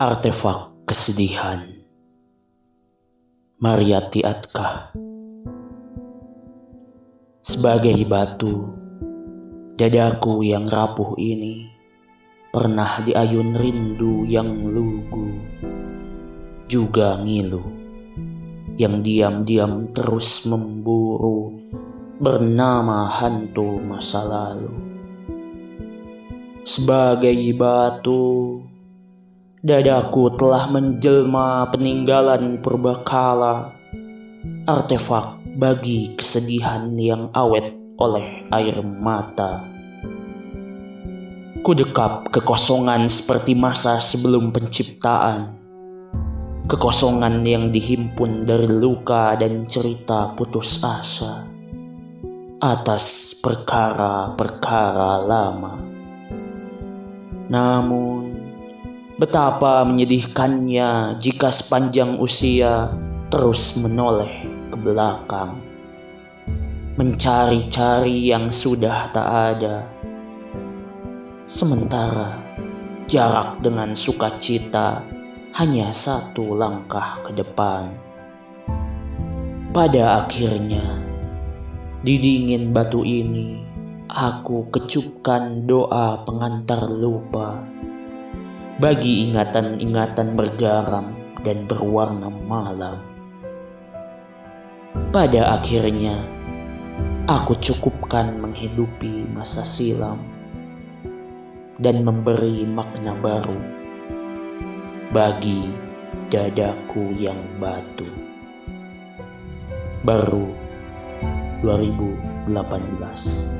Artefak Kesedihan Mariati Atka Sebagai batu, dadaku yang rapuh ini pernah diayun rindu yang lugu, juga ngilu yang diam-diam terus memburu bernama hantu masa lalu sebagai batu. Dadaku telah menjelma peninggalan purbakala, artefak bagi kesedihan yang awet oleh air mata. Kudekap kekosongan seperti masa sebelum penciptaan. Kekosongan yang dihimpun dari luka dan cerita putus asa atas perkara-perkara lama. Namun, betapa menyedihkannya jika sepanjang usia terus menoleh ke belakang, mencari-cari yang sudah tak ada. Sementara jarak dengan sukacita hanya satu langkah ke depan. Pada akhirnya, di dingin batu ini, aku kecupkan doa pengantar lupa bagi ingatan-ingatan bergaram dan berwarna malam. Pada akhirnya, aku cukupkan menghidupi masa silam dan memberi makna baru bagi dadaku yang batu. Baru 2018